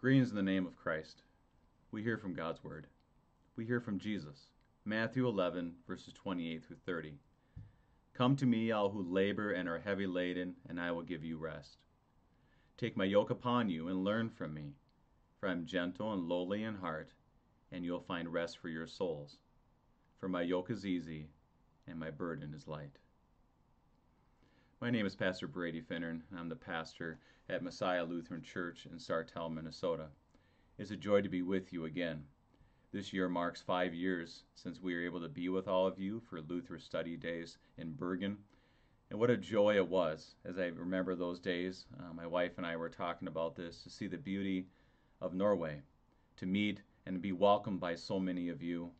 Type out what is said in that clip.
Greetings in the name of Christ. We hear from God's Word. We hear from Jesus. Matthew 11, verses 28 through 30. Come to me, all who labor and are heavy laden, and I will give you rest. Take my yoke upon you and learn from me, for I am gentle and lowly in heart, and you'll find rest for your souls. For my yoke is easy, and my burden is light. My name is Pastor Brady Finnern. I'm the pastor at Messiah Lutheran Church in Sartell, Minnesota. It's a joy to be with you again. This year marks five years since we were able to be with all of you for Luther Study Days in Bergen. And what a joy it was as I remember those days. Uh, my wife and I were talking about this to see the beauty of Norway, to meet and be welcomed by so many of you,